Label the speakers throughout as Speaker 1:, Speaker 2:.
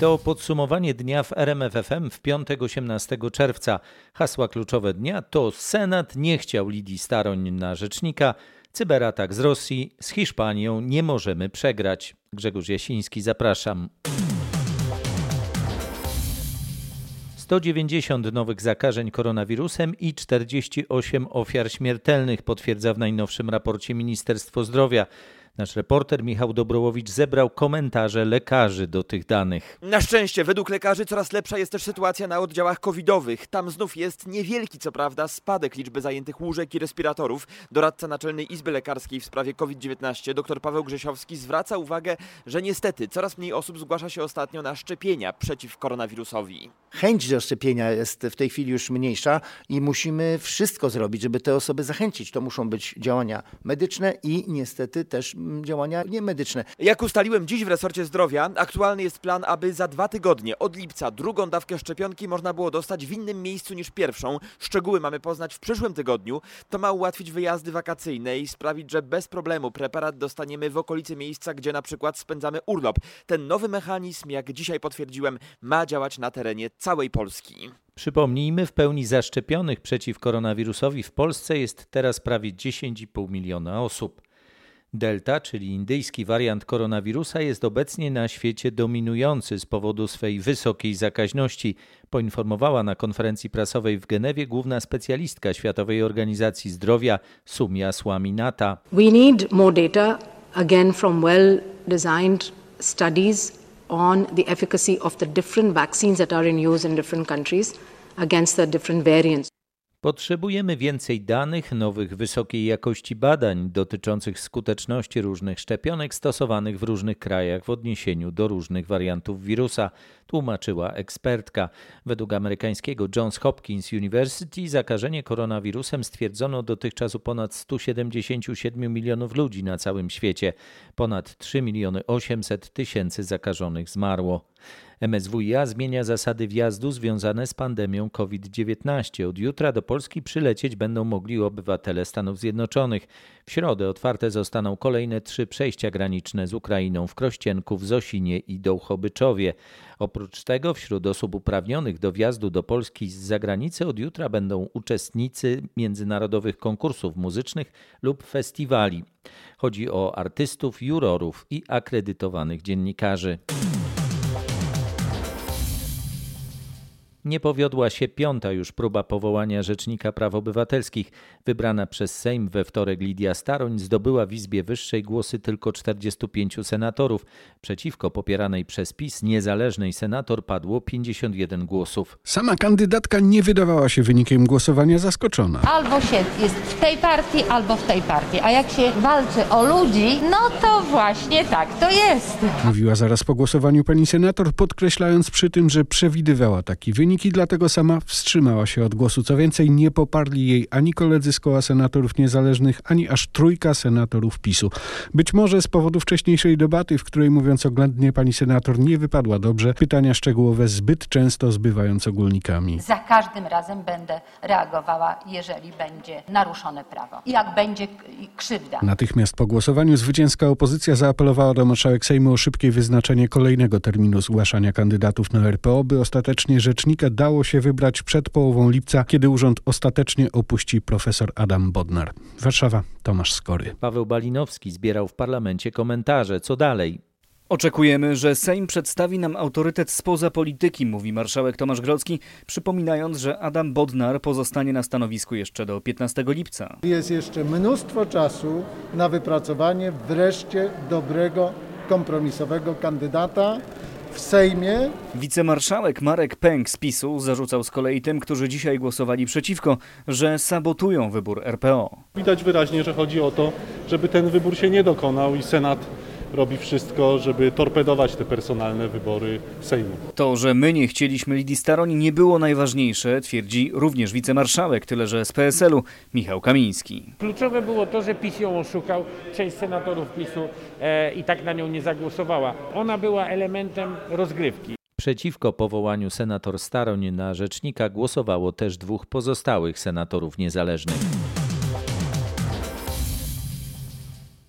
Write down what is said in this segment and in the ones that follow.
Speaker 1: To podsumowanie dnia w RMFFM w piątek 18 czerwca. Hasła kluczowe dnia to Senat nie chciał Lidii Staroń na rzecznika, cyberatak z Rosji, z Hiszpanią nie możemy przegrać. Grzegorz Jasiński, zapraszam. 190 nowych zakażeń koronawirusem i 48 ofiar śmiertelnych, potwierdza w najnowszym raporcie Ministerstwo Zdrowia. Nasz reporter Michał Dobrołowicz zebrał komentarze lekarzy do tych danych.
Speaker 2: Na szczęście, według lekarzy coraz lepsza jest też sytuacja na oddziałach covidowych. Tam znów jest niewielki, co prawda, spadek liczby zajętych łóżek i respiratorów. Doradca Naczelnej Izby Lekarskiej w sprawie COVID-19 dr Paweł Grzesiowski zwraca uwagę, że niestety coraz mniej osób zgłasza się ostatnio na szczepienia przeciw koronawirusowi.
Speaker 3: Chęć do szczepienia jest w tej chwili już mniejsza i musimy wszystko zrobić, żeby te osoby zachęcić. To muszą być działania medyczne i niestety też działania niemedyczne.
Speaker 2: Jak ustaliłem dziś w resorcie zdrowia, aktualny jest plan, aby za dwa tygodnie od lipca drugą dawkę szczepionki można było dostać w innym miejscu niż pierwszą. Szczegóły mamy poznać w przyszłym tygodniu. To ma ułatwić wyjazdy wakacyjne i sprawić, że bez problemu preparat dostaniemy w okolicy miejsca, gdzie na przykład spędzamy urlop. Ten nowy mechanizm, jak dzisiaj potwierdziłem, ma działać na terenie całej Polski.
Speaker 1: Przypomnijmy, w pełni zaszczepionych przeciw koronawirusowi w Polsce jest teraz prawie 10,5 miliona osób. Delta, czyli indyjski wariant koronawirusa, jest obecnie na świecie dominujący z powodu swej wysokiej zakaźności, poinformowała na konferencji prasowej w Genewie główna specjalistka Światowej Organizacji Zdrowia Sumia Swaminata.
Speaker 4: We need more data again from well designed studies on the efficacy of the different vaccines that are in use in different countries against the different variants.
Speaker 1: Potrzebujemy więcej danych, nowych wysokiej jakości badań dotyczących skuteczności różnych szczepionek stosowanych w różnych krajach w odniesieniu do różnych wariantów wirusa, tłumaczyła ekspertka. Według amerykańskiego Johns Hopkins University zakażenie koronawirusem stwierdzono dotychczas u ponad 177 milionów ludzi na całym świecie. Ponad 3 miliony 800 tysięcy zakażonych zmarło. MSWiA zmienia zasady wjazdu związane z pandemią COVID-19. Od jutra do Polski przylecieć będą mogli obywatele Stanów Zjednoczonych. W środę otwarte zostaną kolejne trzy przejścia graniczne z Ukrainą w Krościenku, w Zosinie i Dołchobyczowie. Oprócz tego wśród osób uprawnionych do wjazdu do Polski z zagranicy od jutra będą uczestnicy międzynarodowych konkursów muzycznych lub festiwali. Chodzi o artystów, jurorów i akredytowanych dziennikarzy. Nie powiodła się piąta już próba powołania Rzecznika Praw Obywatelskich. Wybrana przez Sejm we wtorek Lidia Staroń zdobyła w Izbie Wyższej głosy tylko 45 senatorów. Przeciwko popieranej przez PiS niezależnej senator padło 51 głosów.
Speaker 5: Sama kandydatka nie wydawała się wynikiem głosowania zaskoczona.
Speaker 6: Albo się jest w tej partii, albo w tej partii. A jak się walczy o ludzi, no to właśnie tak to jest.
Speaker 5: Mówiła zaraz po głosowaniu pani senator, podkreślając przy tym, że przewidywała taki wynik wyniki, dlatego sama wstrzymała się od głosu. Co więcej, nie poparli jej ani koledzy z koła senatorów niezależnych, ani aż trójka senatorów PiSu. Być może z powodu wcześniejszej debaty, w której mówiąc oględnie pani senator nie wypadła dobrze, pytania szczegółowe zbyt często zbywając ogólnikami.
Speaker 6: Za każdym razem będę reagowała, jeżeli będzie naruszone prawo. I jak będzie krzywda.
Speaker 5: Natychmiast po głosowaniu zwycięska opozycja zaapelowała do marszałek Sejmu o szybkie wyznaczenie kolejnego terminu zgłaszania kandydatów na RPO, by ostatecznie rzecznika dało się wybrać przed połową lipca, kiedy urząd ostatecznie opuści profesor Adam Bodnar. Warszawa, Tomasz Skory.
Speaker 1: Paweł Balinowski zbierał w parlamencie komentarze. Co dalej?
Speaker 7: Oczekujemy, że Sejm przedstawi nam autorytet spoza polityki, mówi marszałek Tomasz Grodzki, przypominając, że Adam Bodnar pozostanie na stanowisku jeszcze do 15 lipca.
Speaker 8: Jest jeszcze mnóstwo czasu na wypracowanie wreszcie dobrego, kompromisowego kandydata, w Sejmie.
Speaker 7: Wicemarszałek Marek Pęk z PiSu zarzucał z kolei tym, którzy dzisiaj głosowali przeciwko, że sabotują wybór RPO.
Speaker 9: Widać wyraźnie, że chodzi o to, żeby ten wybór się nie dokonał i Senat robi wszystko, żeby torpedować te personalne wybory Sejmu.
Speaker 7: To, że my nie chcieliśmy Lidii Staroń nie było najważniejsze, twierdzi również wicemarszałek, tyle że z PSL-u Michał Kamiński.
Speaker 10: Kluczowe było to, że PiS ją oszukał, część senatorów PiSu e, i tak na nią nie zagłosowała. Ona była elementem rozgrywki.
Speaker 1: Przeciwko powołaniu senator Staroń na rzecznika głosowało też dwóch pozostałych senatorów niezależnych.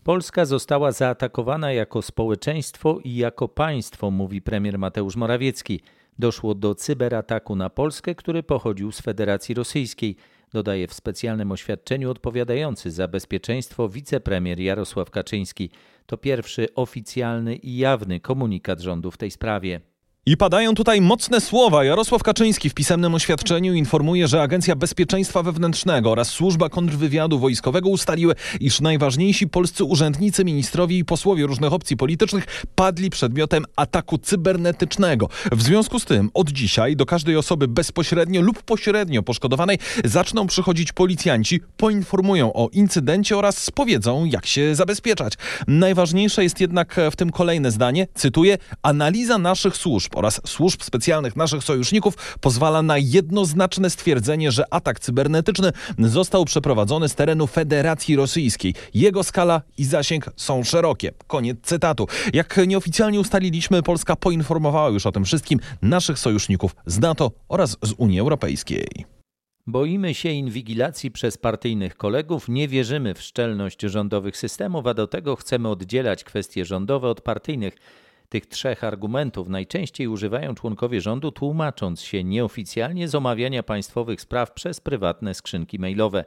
Speaker 1: Polska została zaatakowana jako społeczeństwo i jako państwo, mówi premier Mateusz Morawiecki. Doszło do cyberataku na Polskę, który pochodził z Federacji Rosyjskiej, dodaje w specjalnym oświadczeniu odpowiadający za bezpieczeństwo wicepremier Jarosław Kaczyński. To pierwszy oficjalny i jawny komunikat rządu w tej sprawie.
Speaker 11: I padają tutaj mocne słowa. Jarosław Kaczyński w pisemnym oświadczeniu informuje, że Agencja Bezpieczeństwa Wewnętrznego oraz Służba Kontrwywiadu Wojskowego ustaliły, iż najważniejsi polscy urzędnicy, ministrowie i posłowie różnych opcji politycznych padli przedmiotem ataku cybernetycznego. W związku z tym od dzisiaj do każdej osoby bezpośrednio lub pośrednio poszkodowanej zaczną przychodzić policjanci, poinformują o incydencie oraz powiedzą, jak się zabezpieczać. Najważniejsze jest jednak w tym kolejne zdanie, cytuję, analiza naszych służb oraz służb specjalnych naszych sojuszników pozwala na jednoznaczne stwierdzenie, że atak cybernetyczny został przeprowadzony z terenu Federacji Rosyjskiej. Jego skala i zasięg są szerokie. Koniec cytatu. Jak nieoficjalnie ustaliliśmy, Polska poinformowała już o tym wszystkim naszych sojuszników z NATO oraz z Unii Europejskiej.
Speaker 1: Boimy się inwigilacji przez partyjnych kolegów, nie wierzymy w szczelność rządowych systemów, a do tego chcemy oddzielać kwestie rządowe od partyjnych. Tych trzech argumentów najczęściej używają członkowie rządu, tłumacząc się nieoficjalnie z omawiania państwowych spraw przez prywatne skrzynki mailowe.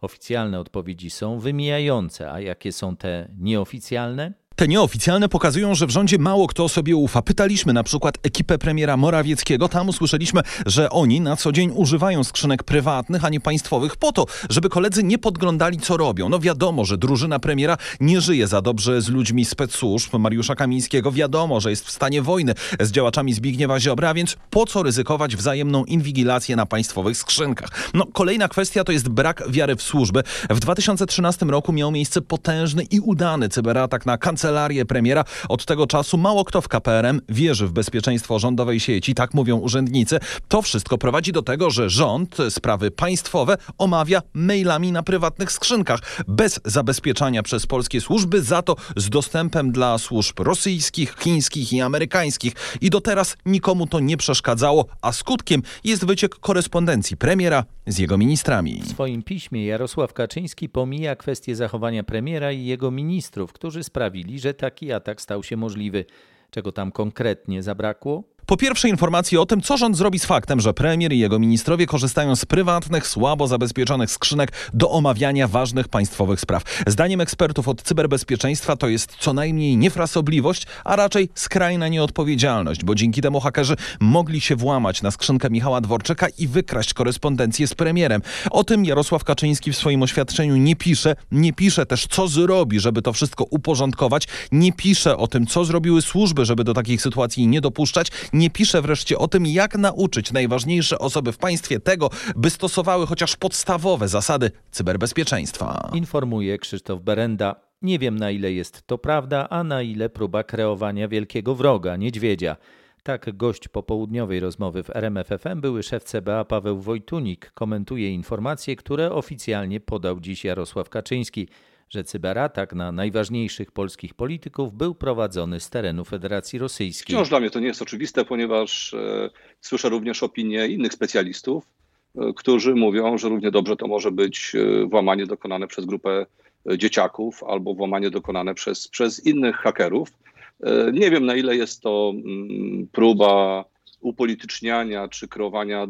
Speaker 1: Oficjalne odpowiedzi są wymijające, a jakie są te nieoficjalne?
Speaker 11: Te nieoficjalne pokazują, że w rządzie mało kto sobie ufa. Pytaliśmy na przykład ekipę premiera Morawieckiego. Tam usłyszeliśmy, że oni na co dzień używają skrzynek prywatnych, a nie państwowych po to, żeby koledzy nie podglądali, co robią. No wiadomo, że drużyna premiera nie żyje za dobrze z ludźmi specsłużb Mariusza Kamińskiego. Wiadomo, że jest w stanie wojny z działaczami Zbigniewa Ziobra, więc po co ryzykować wzajemną inwigilację na państwowych skrzynkach? No kolejna kwestia to jest brak wiary w służby. W 2013 roku miał miejsce potężny i udany cyberatak na kancelarię kancelarię premiera. Od tego czasu mało kto w KPRM wierzy w bezpieczeństwo rządowej sieci, tak mówią urzędnicy. To wszystko prowadzi do tego, że rząd sprawy państwowe omawia mailami na prywatnych skrzynkach, bez zabezpieczania przez polskie służby, za to z dostępem dla służb rosyjskich, chińskich i amerykańskich. I do teraz nikomu to nie przeszkadzało, a skutkiem jest wyciek korespondencji premiera z jego ministrami.
Speaker 1: W swoim piśmie Jarosław Kaczyński pomija kwestię zachowania premiera i jego ministrów, którzy sprawili, że taki atak stał się możliwy. Czego tam konkretnie zabrakło?
Speaker 11: Po pierwsze informacje o tym, co rząd zrobi z faktem, że premier i jego ministrowie korzystają z prywatnych, słabo zabezpieczonych skrzynek do omawiania ważnych państwowych spraw. Zdaniem ekspertów od cyberbezpieczeństwa to jest co najmniej niefrasobliwość, a raczej skrajna nieodpowiedzialność, bo dzięki temu hakerzy mogli się włamać na skrzynkę Michała Dworczyka i wykraść korespondencję z premierem. O tym Jarosław Kaczyński w swoim oświadczeniu nie pisze. Nie pisze też, co zrobi, żeby to wszystko uporządkować. Nie pisze o tym, co zrobiły służby, żeby do takich sytuacji nie dopuszczać nie pisze wreszcie o tym, jak nauczyć najważniejsze osoby w państwie tego, by stosowały chociaż podstawowe zasady cyberbezpieczeństwa.
Speaker 1: Informuje Krzysztof Berenda. Nie wiem na ile jest to prawda, a na ile próba kreowania wielkiego wroga, niedźwiedzia. Tak gość popołudniowej rozmowy w RMFFM były szef CBA Paweł Wojtunik komentuje informacje, które oficjalnie podał dziś Jarosław Kaczyński że cyberatak na najważniejszych polskich polityków był prowadzony z terenu Federacji Rosyjskiej.
Speaker 12: Wciąż dla mnie to nie jest oczywiste, ponieważ e, słyszę również opinie innych specjalistów, e, którzy mówią, że równie dobrze to może być e, włamanie dokonane przez grupę dzieciaków albo włamanie dokonane przez, przez innych hakerów. Nie wiem na ile jest to mm, próba upolityczniania czy kreowania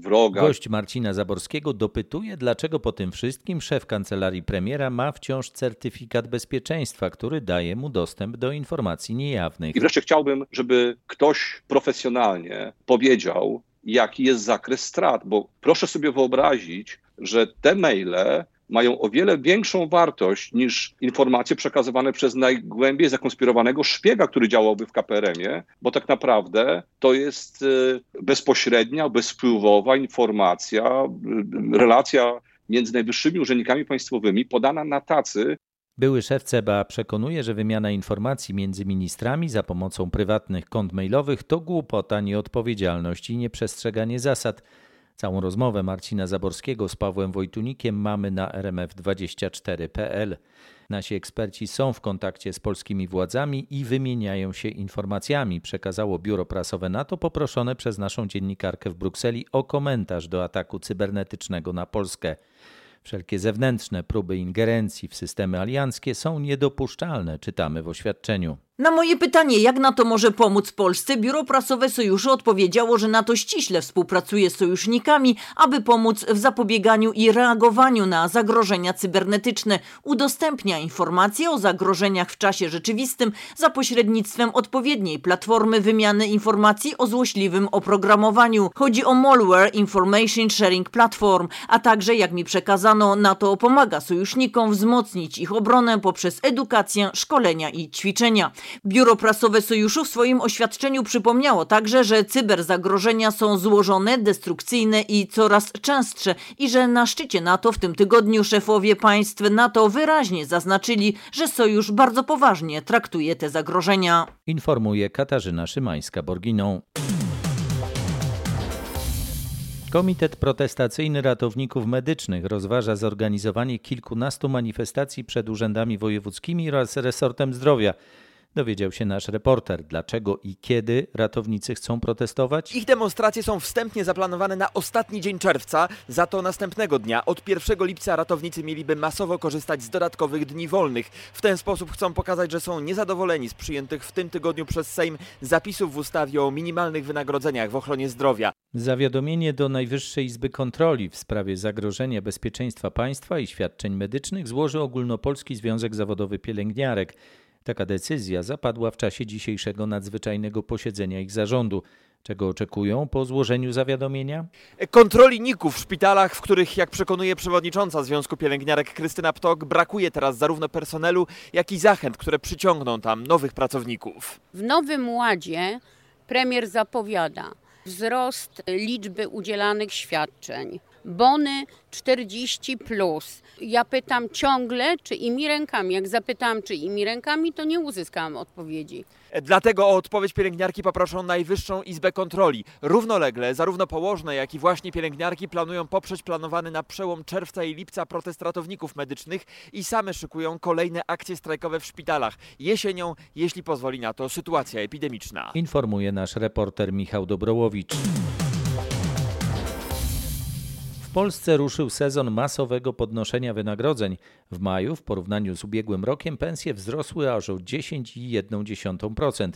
Speaker 12: wroga.
Speaker 1: Gość Marcina Zaborskiego dopytuje, dlaczego po tym wszystkim szef kancelarii premiera ma wciąż certyfikat bezpieczeństwa, który daje mu dostęp do informacji niejawnych.
Speaker 12: I wreszcie chciałbym, żeby ktoś profesjonalnie powiedział, jaki jest zakres strat, bo proszę sobie wyobrazić, że te maile mają o wiele większą wartość niż informacje przekazywane przez najgłębiej zakonspirowanego szpiega, który działałby w KPRM-ie, bo tak naprawdę to jest y, bezpośrednia, bezwpływowa informacja, y, relacja między najwyższymi urzędnikami państwowymi podana na tacy,
Speaker 1: Były szef CBA przekonuje, że wymiana informacji między ministrami za pomocą prywatnych kont mailowych to głupota, nieodpowiedzialność i nieprzestrzeganie zasad. Całą rozmowę Marcina Zaborskiego z Pawłem Wojtunikiem mamy na rmf24.pl. Nasi eksperci są w kontakcie z polskimi władzami i wymieniają się informacjami, przekazało biuro prasowe NATO poproszone przez naszą dziennikarkę w Brukseli o komentarz do ataku cybernetycznego na Polskę. Wszelkie zewnętrzne próby ingerencji w systemy alianckie są niedopuszczalne, czytamy w oświadczeniu.
Speaker 13: Na moje pytanie, jak NATO może pomóc Polsce, Biuro Prasowe Sojuszu odpowiedziało, że NATO ściśle współpracuje z sojusznikami, aby pomóc w zapobieganiu i reagowaniu na zagrożenia cybernetyczne. Udostępnia informacje o zagrożeniach w czasie rzeczywistym za pośrednictwem odpowiedniej platformy wymiany informacji o złośliwym oprogramowaniu. Chodzi o Malware Information Sharing Platform, a także, jak mi przekazano, NATO pomaga sojusznikom wzmocnić ich obronę poprzez edukację, szkolenia i ćwiczenia. Biuro Prasowe Sojuszu w swoim oświadczeniu przypomniało także, że cyberzagrożenia są złożone, destrukcyjne i coraz częstsze i że na szczycie NATO w tym tygodniu szefowie państw NATO wyraźnie zaznaczyli, że sojusz bardzo poważnie traktuje te zagrożenia.
Speaker 1: Informuje Katarzyna Szymańska-Borginą. Komitet Protestacyjny Ratowników Medycznych rozważa zorganizowanie kilkunastu manifestacji przed urzędami wojewódzkimi oraz resortem zdrowia dowiedział się nasz reporter, dlaczego i kiedy ratownicy chcą protestować.
Speaker 2: Ich demonstracje są wstępnie zaplanowane na ostatni dzień czerwca, za to następnego dnia, od 1 lipca ratownicy mieliby masowo korzystać z dodatkowych dni wolnych. W ten sposób chcą pokazać, że są niezadowoleni z przyjętych w tym tygodniu przez Sejm zapisów w ustawie o minimalnych wynagrodzeniach w ochronie zdrowia.
Speaker 1: Zawiadomienie do Najwyższej Izby Kontroli w sprawie zagrożenia bezpieczeństwa państwa i świadczeń medycznych złożył Ogólnopolski Związek Zawodowy Pielęgniarek. Taka decyzja zapadła w czasie dzisiejszego nadzwyczajnego posiedzenia ich zarządu. Czego oczekują po złożeniu zawiadomienia?
Speaker 2: Kontroli NIK-ów w szpitalach, w których, jak przekonuje przewodnicząca Związku Pielęgniarek Krystyna Ptok, brakuje teraz zarówno personelu, jak i zachęt, które przyciągną tam nowych pracowników.
Speaker 14: W Nowym Ładzie premier zapowiada wzrost liczby udzielanych świadczeń, bony 40 plus. Ja pytam ciągle, czy imi rękami. Jak zapytałam, czy imi rękami, to nie uzyskałam odpowiedzi.
Speaker 2: Dlatego o odpowiedź pielęgniarki poproszą Najwyższą Izbę Kontroli. Równolegle zarówno położne, jak i właśnie pielęgniarki planują poprzeć planowany na przełom czerwca i lipca protest ratowników medycznych i same szykują kolejne akcje strajkowe w szpitalach. Jesienią, jeśli pozwoli na to sytuacja epidemiczna.
Speaker 1: Informuje nasz reporter Michał Dobrołowicz. Polsce ruszył sezon masowego podnoszenia wynagrodzeń. W maju w porównaniu z ubiegłym rokiem pensje wzrosły aż o 10,1%.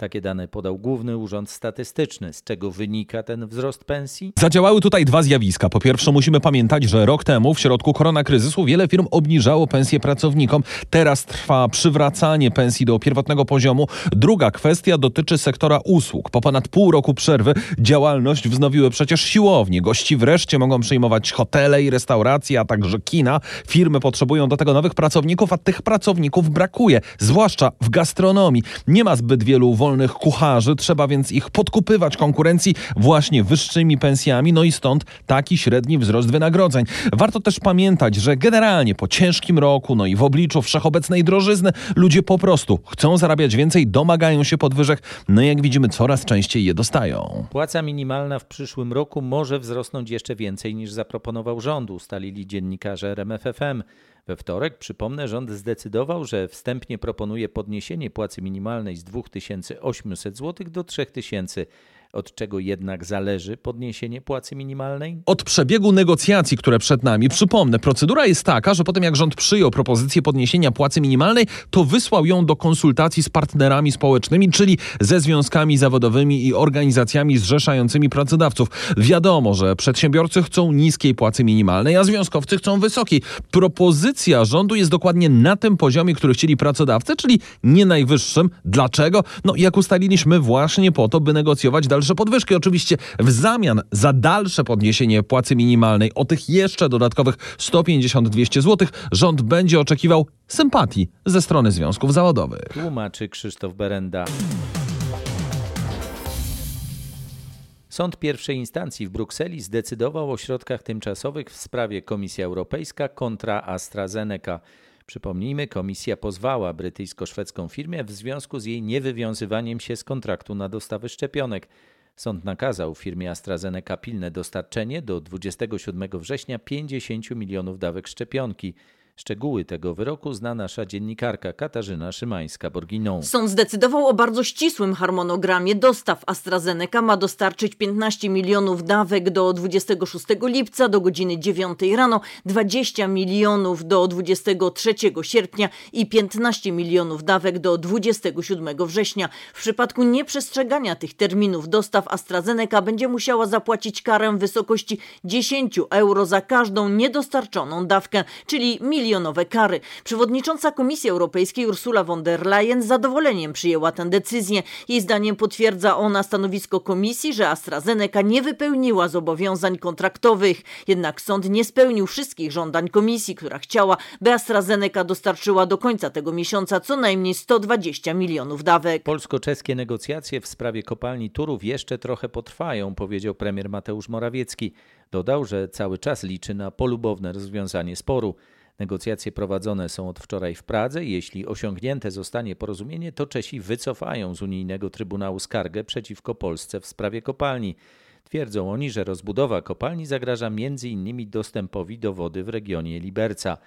Speaker 1: Takie dane podał Główny Urząd Statystyczny. Z czego wynika ten wzrost pensji?
Speaker 11: Zadziałały tutaj dwa zjawiska. Po pierwsze, musimy pamiętać, że rok temu, w środku koronakryzysu, wiele firm obniżało pensje pracownikom. Teraz trwa przywracanie pensji do pierwotnego poziomu. Druga kwestia dotyczy sektora usług. Po ponad pół roku przerwy działalność wznowiły przecież siłownie. Gości wreszcie mogą przyjmować hotele i restauracje, a także kina. Firmy potrzebują do tego nowych pracowników, a tych pracowników brakuje, zwłaszcza w gastronomii. Nie ma zbyt wielu wolnych kucharzy, trzeba więc ich podkupywać konkurencji właśnie wyższymi pensjami, no i stąd taki średni wzrost wynagrodzeń. Warto też pamiętać, że generalnie po ciężkim roku, no i w obliczu wszechobecnej drożyzny, ludzie po prostu chcą zarabiać więcej, domagają się podwyżek, no i jak widzimy coraz częściej je dostają.
Speaker 1: Płaca minimalna w przyszłym roku może wzrosnąć jeszcze więcej niż zaproponował rząd, ustalili dziennikarze RMFFM. We wtorek, przypomnę, rząd zdecydował, że wstępnie proponuje podniesienie płacy minimalnej z 2800 zł do 3000 od czego jednak zależy podniesienie płacy minimalnej?
Speaker 11: Od przebiegu negocjacji, które przed nami. Przypomnę, procedura jest taka, że potem jak rząd przyjął propozycję podniesienia płacy minimalnej, to wysłał ją do konsultacji z partnerami społecznymi, czyli ze związkami zawodowymi i organizacjami zrzeszającymi pracodawców. Wiadomo, że przedsiębiorcy chcą niskiej płacy minimalnej, a związkowcy chcą wysokiej. Propozycja rządu jest dokładnie na tym poziomie, który chcieli pracodawcy, czyli nie najwyższym. Dlaczego? No jak ustaliliśmy właśnie po to, by negocjować dalej dalsze podwyżki. Oczywiście w zamian za dalsze podniesienie płacy minimalnej o tych jeszcze dodatkowych 150-200 zł rząd będzie oczekiwał sympatii ze strony związków zawodowych.
Speaker 1: Tłumaczy Krzysztof Berenda. Sąd pierwszej instancji w Brukseli zdecydował o środkach tymczasowych w sprawie Komisja Europejska kontra AstraZeneca. Przypomnijmy, komisja pozwała brytyjsko-szwedzką firmę w związku z jej niewywiązywaniem się z kontraktu na dostawy szczepionek. Sąd nakazał firmie AstraZeneca pilne dostarczenie do 27 września 50 milionów dawek szczepionki. Szczegóły tego wyroku zna nasza dziennikarka Katarzyna Szymańska-Borginą.
Speaker 13: Sąd zdecydował o bardzo ścisłym harmonogramie dostaw. AstraZeneca ma dostarczyć 15 milionów dawek do 26 lipca do godziny 9 rano, 20 milionów do 23 sierpnia i 15 milionów dawek do 27 września. W przypadku nieprzestrzegania tych terminów dostaw AstraZeneca będzie musiała zapłacić karę w wysokości 10 euro za każdą niedostarczoną dawkę, czyli milionowe kary. Przewodnicząca Komisji Europejskiej Ursula von der Leyen z zadowoleniem przyjęła tę decyzję. Jej zdaniem potwierdza ona stanowisko komisji, że AstraZeneca nie wypełniła zobowiązań kontraktowych. Jednak sąd nie spełnił wszystkich żądań komisji, która chciała, by AstraZeneca dostarczyła do końca tego miesiąca co najmniej 120 milionów dawek.
Speaker 1: Polsko-czeskie negocjacje w sprawie kopalni Turów jeszcze trochę potrwają, powiedział premier Mateusz Morawiecki. Dodał, że cały czas liczy na polubowne rozwiązanie sporu. Negocjacje prowadzone są od wczoraj w Pradze. Jeśli osiągnięte zostanie porozumienie, to Czesi wycofają z unijnego Trybunału skargę przeciwko Polsce w sprawie kopalni. Twierdzą oni, że rozbudowa kopalni zagraża m.in. dostępowi do wody w regionie Liberca.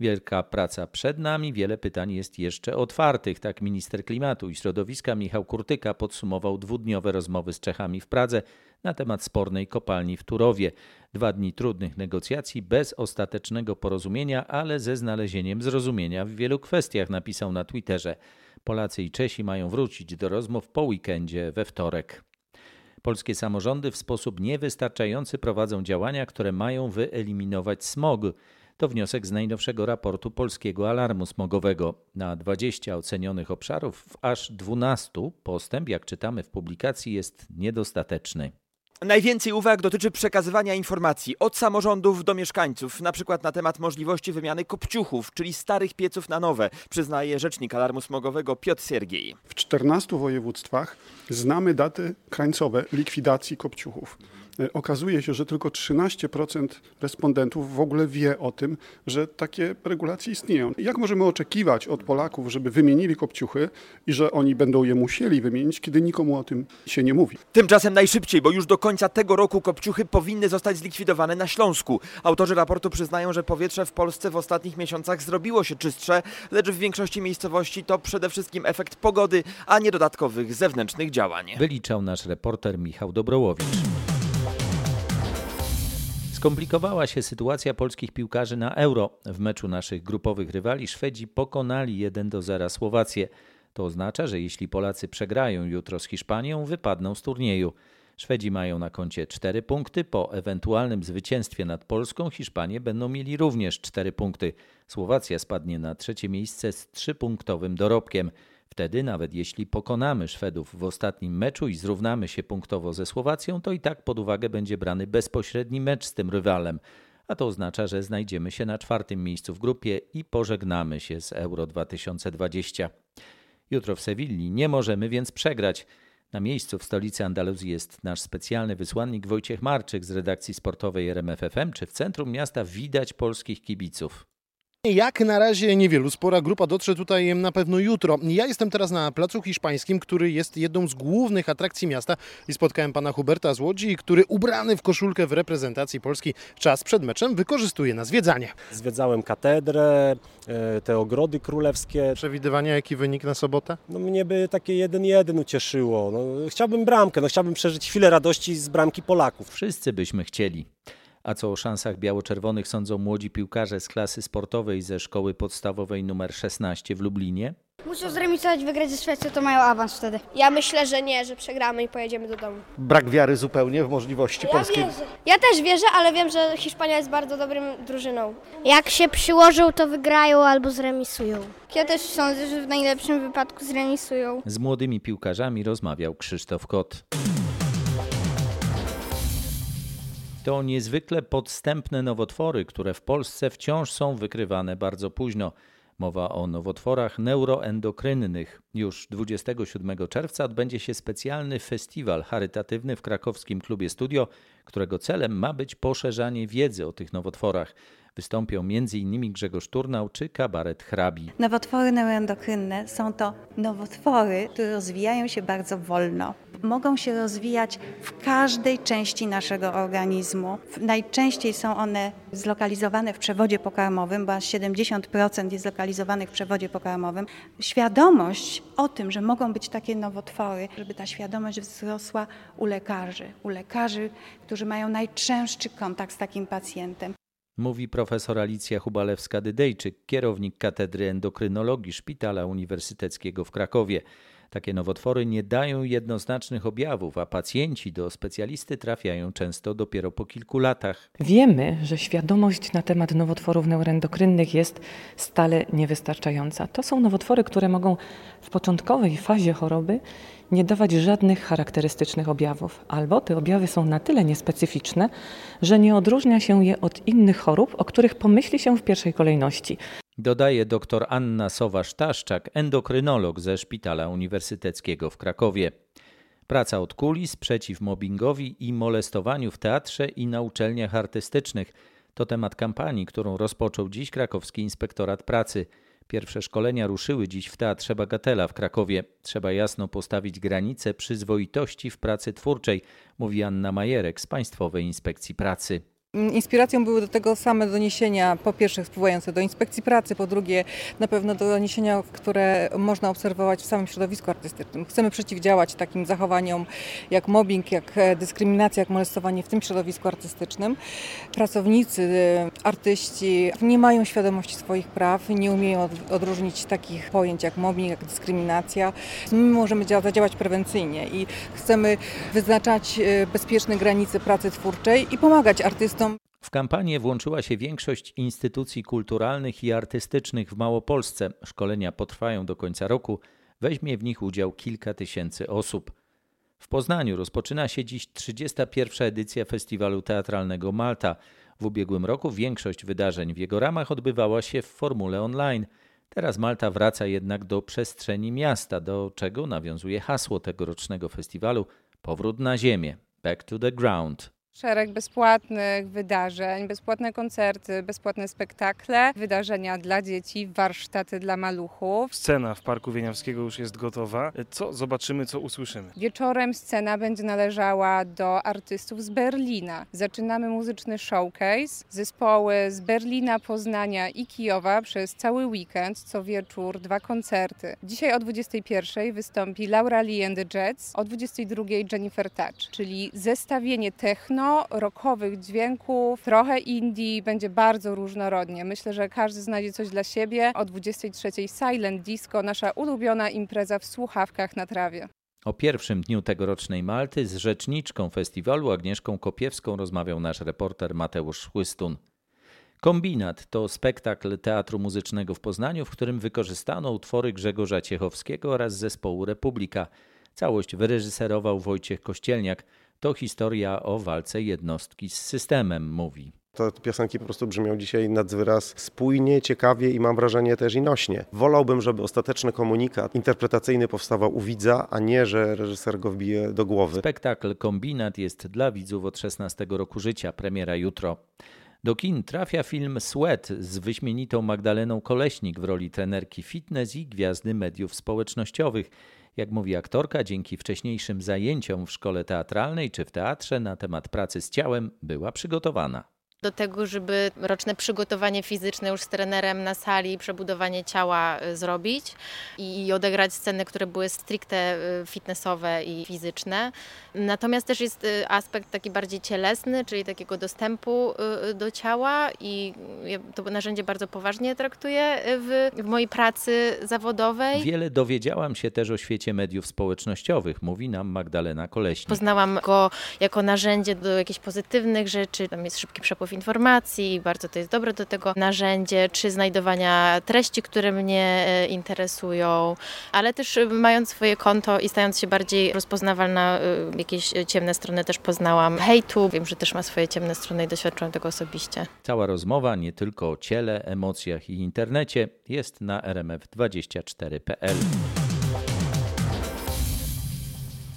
Speaker 1: Wielka praca przed nami, wiele pytań jest jeszcze otwartych. Tak minister klimatu i środowiska Michał Kurtyka podsumował dwudniowe rozmowy z Czechami w Pradze na temat spornej kopalni w Turowie. Dwa dni trudnych negocjacji bez ostatecznego porozumienia, ale ze znalezieniem zrozumienia w wielu kwestiach, napisał na Twitterze. Polacy i Czesi mają wrócić do rozmów po weekendzie we wtorek. Polskie samorządy w sposób niewystarczający prowadzą działania, które mają wyeliminować smog. To wniosek z najnowszego raportu Polskiego Alarmu Smogowego. Na 20 ocenionych obszarów w aż 12 postęp, jak czytamy w publikacji, jest niedostateczny.
Speaker 2: Najwięcej uwag dotyczy przekazywania informacji od samorządów do mieszkańców, na przykład na temat możliwości wymiany kopciuchów, czyli starych pieców na nowe, przyznaje rzecznik alarmu smogowego Piotr Siergiej.
Speaker 15: W 14 województwach znamy daty krańcowe likwidacji kopciuchów. E, okazuje się, że tylko 13% respondentów w ogóle wie o tym, że takie regulacje istnieją. Jak możemy oczekiwać od Polaków, żeby wymienili kopciuchy i że oni będą je musieli wymienić, kiedy nikomu o tym się nie mówi?
Speaker 2: Tymczasem najszybciej, bo już do końca tego roku kopciuchy powinny zostać zlikwidowane na Śląsku. Autorzy raportu przyznają, że powietrze w Polsce w ostatnich miesiącach zrobiło się czystsze, lecz w większości miejscowości to przede wszystkim efekt pogody, a nie dodatkowych zewnętrznych działań.
Speaker 1: Wyliczał nasz reporter Michał Dobrołowicz. Skomplikowała się sytuacja polskich piłkarzy na Euro. W meczu naszych grupowych rywali Szwedzi pokonali 1 do 0 Słowację. To oznacza, że jeśli Polacy przegrają jutro z Hiszpanią, wypadną z turnieju. Szwedzi mają na koncie 4 punkty. Po ewentualnym zwycięstwie nad Polską Hiszpanie będą mieli również 4 punkty. Słowacja spadnie na trzecie miejsce z 3-punktowym dorobkiem. Wtedy, nawet jeśli pokonamy Szwedów w ostatnim meczu i zrównamy się punktowo ze Słowacją, to i tak pod uwagę będzie brany bezpośredni mecz z tym rywalem. A to oznacza, że znajdziemy się na czwartym miejscu w grupie i pożegnamy się z Euro 2020. Jutro w Sewilli nie możemy więc przegrać. Na miejscu w stolicy Andaluzji jest nasz specjalny wysłannik Wojciech Marczyk z redakcji sportowej RMFFM. Czy w centrum miasta widać polskich kibiców?
Speaker 16: Jak na razie niewielu. Spora grupa dotrze tutaj na pewno jutro. Ja jestem teraz na Placu Hiszpańskim, który jest jedną z głównych atrakcji miasta i spotkałem pana Huberta z Łodzi, który ubrany w koszulkę w reprezentacji Polski czas przed meczem wykorzystuje na zwiedzanie.
Speaker 17: Zwiedzałem katedrę, e, te ogrody królewskie.
Speaker 16: Przewidywania, jaki wynik na sobotę?
Speaker 17: No mnie by takie 1-1 ucieszyło. No, chciałbym bramkę, no, chciałbym przeżyć chwilę radości z bramki Polaków.
Speaker 1: Wszyscy byśmy chcieli. A co o szansach biało-czerwonych sądzą młodzi piłkarze z klasy sportowej ze szkoły podstawowej nr 16 w Lublinie?
Speaker 18: Muszą zremisować, wygrać ze Szwecją, to mają awans wtedy. Ja myślę, że nie, że przegramy i pojedziemy do domu.
Speaker 16: Brak wiary zupełnie w możliwości
Speaker 18: Ja
Speaker 16: polskiej.
Speaker 18: wierzę. Ja też wierzę, ale wiem, że Hiszpania jest bardzo dobrym drużyną. Jak się przyłożą, to wygrają albo zremisują. Ja też sądzę, że w najlepszym wypadku zremisują.
Speaker 1: Z młodymi piłkarzami rozmawiał Krzysztof Kot. To niezwykle podstępne nowotwory, które w Polsce wciąż są wykrywane bardzo późno. Mowa o nowotworach neuroendokrynnych. Już 27 czerwca odbędzie się specjalny festiwal charytatywny w krakowskim klubie Studio, którego celem ma być poszerzanie wiedzy o tych nowotworach. Wystąpią m.in. Grzegorz Turnał czy kabaret Hrabi.
Speaker 19: Nowotwory neuroendokrynne są to nowotwory, które rozwijają się bardzo wolno. mogą się rozwijać w każdej części naszego organizmu. Najczęściej są one zlokalizowane w przewodzie pokarmowym, bo aż 70% jest zlokalizowanych w przewodzie pokarmowym. Świadomość o tym, że mogą być takie nowotwory, żeby ta świadomość wzrosła u lekarzy, u lekarzy, którzy mają najczęstszy kontakt z takim pacjentem.
Speaker 1: Mówi profesor Alicja Hubalewska-Dydejczyk, kierownik Katedry Endokrynologii Szpitala Uniwersyteckiego w Krakowie. Takie nowotwory nie dają jednoznacznych objawów, a pacjenci do specjalisty trafiają często dopiero po kilku latach.
Speaker 20: Wiemy, że świadomość na temat nowotworów neuroendokrynnych jest stale niewystarczająca. To są nowotwory, które mogą w początkowej fazie choroby nie dawać żadnych charakterystycznych objawów, albo te objawy są na tyle niespecyficzne, że nie odróżnia się je od innych chorób, o których pomyśli się w pierwszej kolejności.
Speaker 1: Dodaje dr Anna Sowa-Sztaszczak, endokrynolog ze Szpitala Uniwersyteckiego w Krakowie. Praca od kulis przeciw mobbingowi i molestowaniu w teatrze i na uczelniach artystycznych to temat kampanii, którą rozpoczął dziś krakowski inspektorat pracy. Pierwsze szkolenia ruszyły dziś w Teatrze Bagatela w Krakowie. Trzeba jasno postawić granice przyzwoitości w pracy twórczej, mówi Anna Majerek z Państwowej Inspekcji Pracy.
Speaker 21: Inspiracją były do tego same doniesienia, po pierwsze wpływające do inspekcji pracy, po drugie na pewno do doniesienia, które można obserwować w samym środowisku artystycznym. Chcemy przeciwdziałać takim zachowaniom jak mobbing, jak dyskryminacja, jak molestowanie w tym środowisku artystycznym. Pracownicy, artyści nie mają świadomości swoich praw, nie umieją odróżnić takich pojęć jak mobbing, jak dyskryminacja. My możemy zadziałać prewencyjnie i chcemy wyznaczać e, bezpieczne granice pracy twórczej i pomagać artystom
Speaker 1: w kampanię włączyła się większość instytucji kulturalnych i artystycznych w Małopolsce. Szkolenia potrwają do końca roku. Weźmie w nich udział kilka tysięcy osób. W Poznaniu rozpoczyna się dziś 31. edycja Festiwalu Teatralnego Malta. W ubiegłym roku większość wydarzeń w jego ramach odbywała się w formule online. Teraz Malta wraca jednak do przestrzeni miasta, do czego nawiązuje hasło tegorocznego festiwalu Powrót na ziemię. Back to the ground.
Speaker 22: Szereg bezpłatnych wydarzeń, bezpłatne koncerty, bezpłatne spektakle, wydarzenia dla dzieci, warsztaty dla maluchów.
Speaker 23: Scena w Parku Wieniawskiego już jest gotowa. Co zobaczymy, co usłyszymy?
Speaker 22: Wieczorem scena będzie należała do artystów z Berlina. Zaczynamy muzyczny showcase. Zespoły z Berlina, Poznania i Kijowa przez cały weekend, co wieczór dwa koncerty. Dzisiaj o 21 wystąpi Laura Lee and the Jets, o 22 Jennifer Touch, czyli zestawienie techno techno, rockowych dźwięków, trochę indie, będzie bardzo różnorodnie. Myślę, że każdy znajdzie coś dla siebie. O 23 Silent Disco, nasza ulubiona impreza w słuchawkach na trawie.
Speaker 1: O pierwszym dniu tegorocznej Malty z rzeczniczką festiwalu Agnieszką Kopiewską rozmawiał nasz reporter Mateusz Chłystun. Kombinat to spektakl Teatru Muzycznego w Poznaniu, w którym wykorzystano utwory Grzegorza Ciechowskiego oraz zespołu Republika. Całość wyreżyserował Wojciech Kościelniak. To historia o walce jednostki z systemem, mówi.
Speaker 24: Te piosenki po prostu brzmią dzisiaj nad wyraz spójnie, ciekawie i mam wrażenie też i nośnie. Wolałbym, żeby ostateczny komunikat interpretacyjny powstawał u widza, a nie, że reżyser go wbije do głowy.
Speaker 1: Spektakl Kombinat jest dla widzów od 16 roku życia, premiera jutro. Do kin trafia film Sweat z wyśmienitą Magdaleną Koleśnik w roli trenerki fitness i gwiazdy mediów społecznościowych. Jak mówi aktorka, dzięki wcześniejszym zajęciom w szkole teatralnej czy w teatrze na temat pracy z ciałem była przygotowana
Speaker 25: do tego, żeby roczne przygotowanie fizyczne już z trenerem na sali, przebudowanie ciała y, zrobić i odegrać sceny, które były stricte y, fitnessowe i fizyczne. Natomiast też jest y, aspekt taki bardziej cielesny, czyli takiego dostępu do ciała i ja to narzędzie bardzo poważnie traktuję w, w mojej pracy zawodowej.
Speaker 1: Wiele dowiedziałam się też o świecie mediów społecznościowych, mówi nam Magdalena Koleśnik.
Speaker 25: Poznałam go jako narzędzie do jakichś pozytywnych rzeczy, tam jest szybki przepływ informacji, bardzo to jest dobre do tego narzędzie, czy znajdowania treści, które mnie e, interesują, ale też e, mając swoje konto i stając się bardziej rozpoznawalna, e, jakieś ciemne strony też poznałam. Hejtu, wiem, że też ma swoje ciemne strony i doświadczyłam tego osobiście.
Speaker 1: Cała rozmowa nie tylko o ciele, emocjach i internecie jest na rmf24.pl.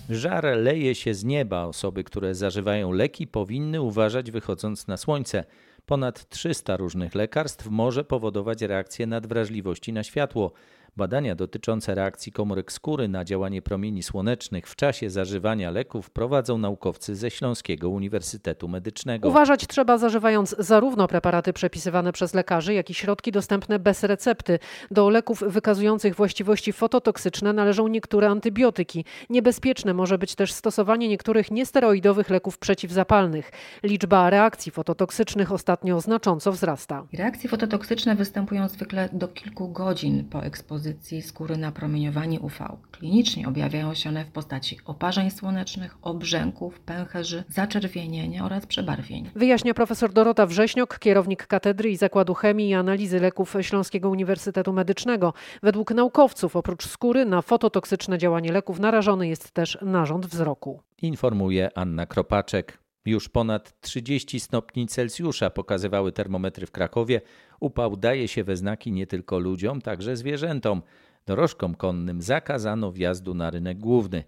Speaker 1: Żar leje się z nieba. Osoby, które zażywają leki, powinny uważać wychodząc na słońce. Ponad 300 różnych lekarstw może powodować reakcję nadwrażliwości na światło. Badania dotyczące reakcji komórek skóry na działanie promieni słonecznych w czasie zażywania leków prowadzą naukowcy ze Śląskiego Uniwersytetu Medycznego.
Speaker 26: Uważać trzeba zażywając zarówno preparaty przepisywane przez lekarzy, jak i środki dostępne bez recepty. Do leków wykazujących właściwości fototoksyczne należą niektóre antybiotyki. Niebezpieczne może być też stosowanie niektórych niesteroidowych leków przeciwzapalnych. Liczba reakcji fototoksycznych ostatnio znacząco wzrasta.
Speaker 27: Reakcje fototoksyczne występują zwykle do kilku godzin po ekspozycji skóry na promieniowanie UV. Klinicznie objawiają się one w postaci oparzeń słonecznych, obrzęków, pęcherzy, zaczerwienienia oraz przebarwień.
Speaker 26: Wyjaśnia profesor Dorota Wrześniok, kierownik Katedry i Zakładu Chemii i Analizy Leków Śląskiego Uniwersytetu Medycznego. Według naukowców oprócz skóry na fototoksyczne działanie leków narażony jest też narząd wzroku.
Speaker 1: Informuje Anna Kropaczek. Już ponad 30 stopni Celsjusza pokazywały termometry w Krakowie. Upał daje się we znaki nie tylko ludziom, także zwierzętom. Dorożkom konnym zakazano wjazdu na rynek główny.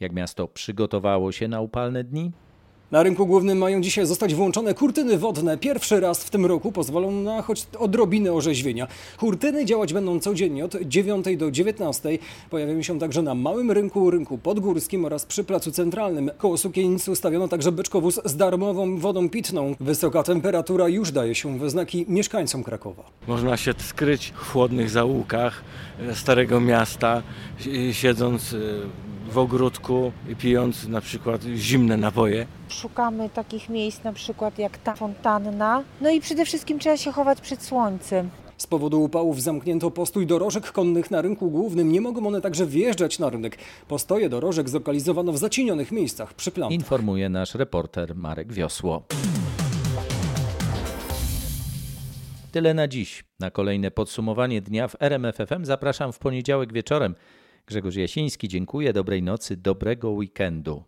Speaker 1: Jak miasto przygotowało się na upalne dni?
Speaker 28: Na rynku głównym mają dzisiaj zostać włączone kurtyny wodne. Pierwszy raz w tym roku pozwolą na choć odrobinę orzeźwienia. Kurtyny działać będą codziennie od 9 do 19. Pojawią się także na małym rynku, rynku podgórskim oraz przy placu centralnym. Koło sukienicy ustawiono także beczkowóz z darmową wodą pitną. Wysoka temperatura już daje się we znaki mieszkańcom Krakowa.
Speaker 29: Można się skryć w chłodnych zaułkach Starego Miasta, siedząc w ogródku i pijąc na przykład zimne napoje.
Speaker 30: Szukamy takich miejsc na przykład jak ta fontanna. No i przede wszystkim trzeba się chować przed słońcem.
Speaker 28: Z powodu upałów zamknięto postój dorożek konnych na rynku głównym. Nie mogą one także wjeżdżać na rynek. Postoje dorożek zlokalizowano w zacienionych miejscach przy plantach.
Speaker 1: Informuje nasz reporter Marek Wiosło. Tyle na dziś. Na kolejne podsumowanie dnia w RMFFM zapraszam w poniedziałek wieczorem. Grzegorz Jasiński, dziękuję, dobrej nocy, dobrego weekendu.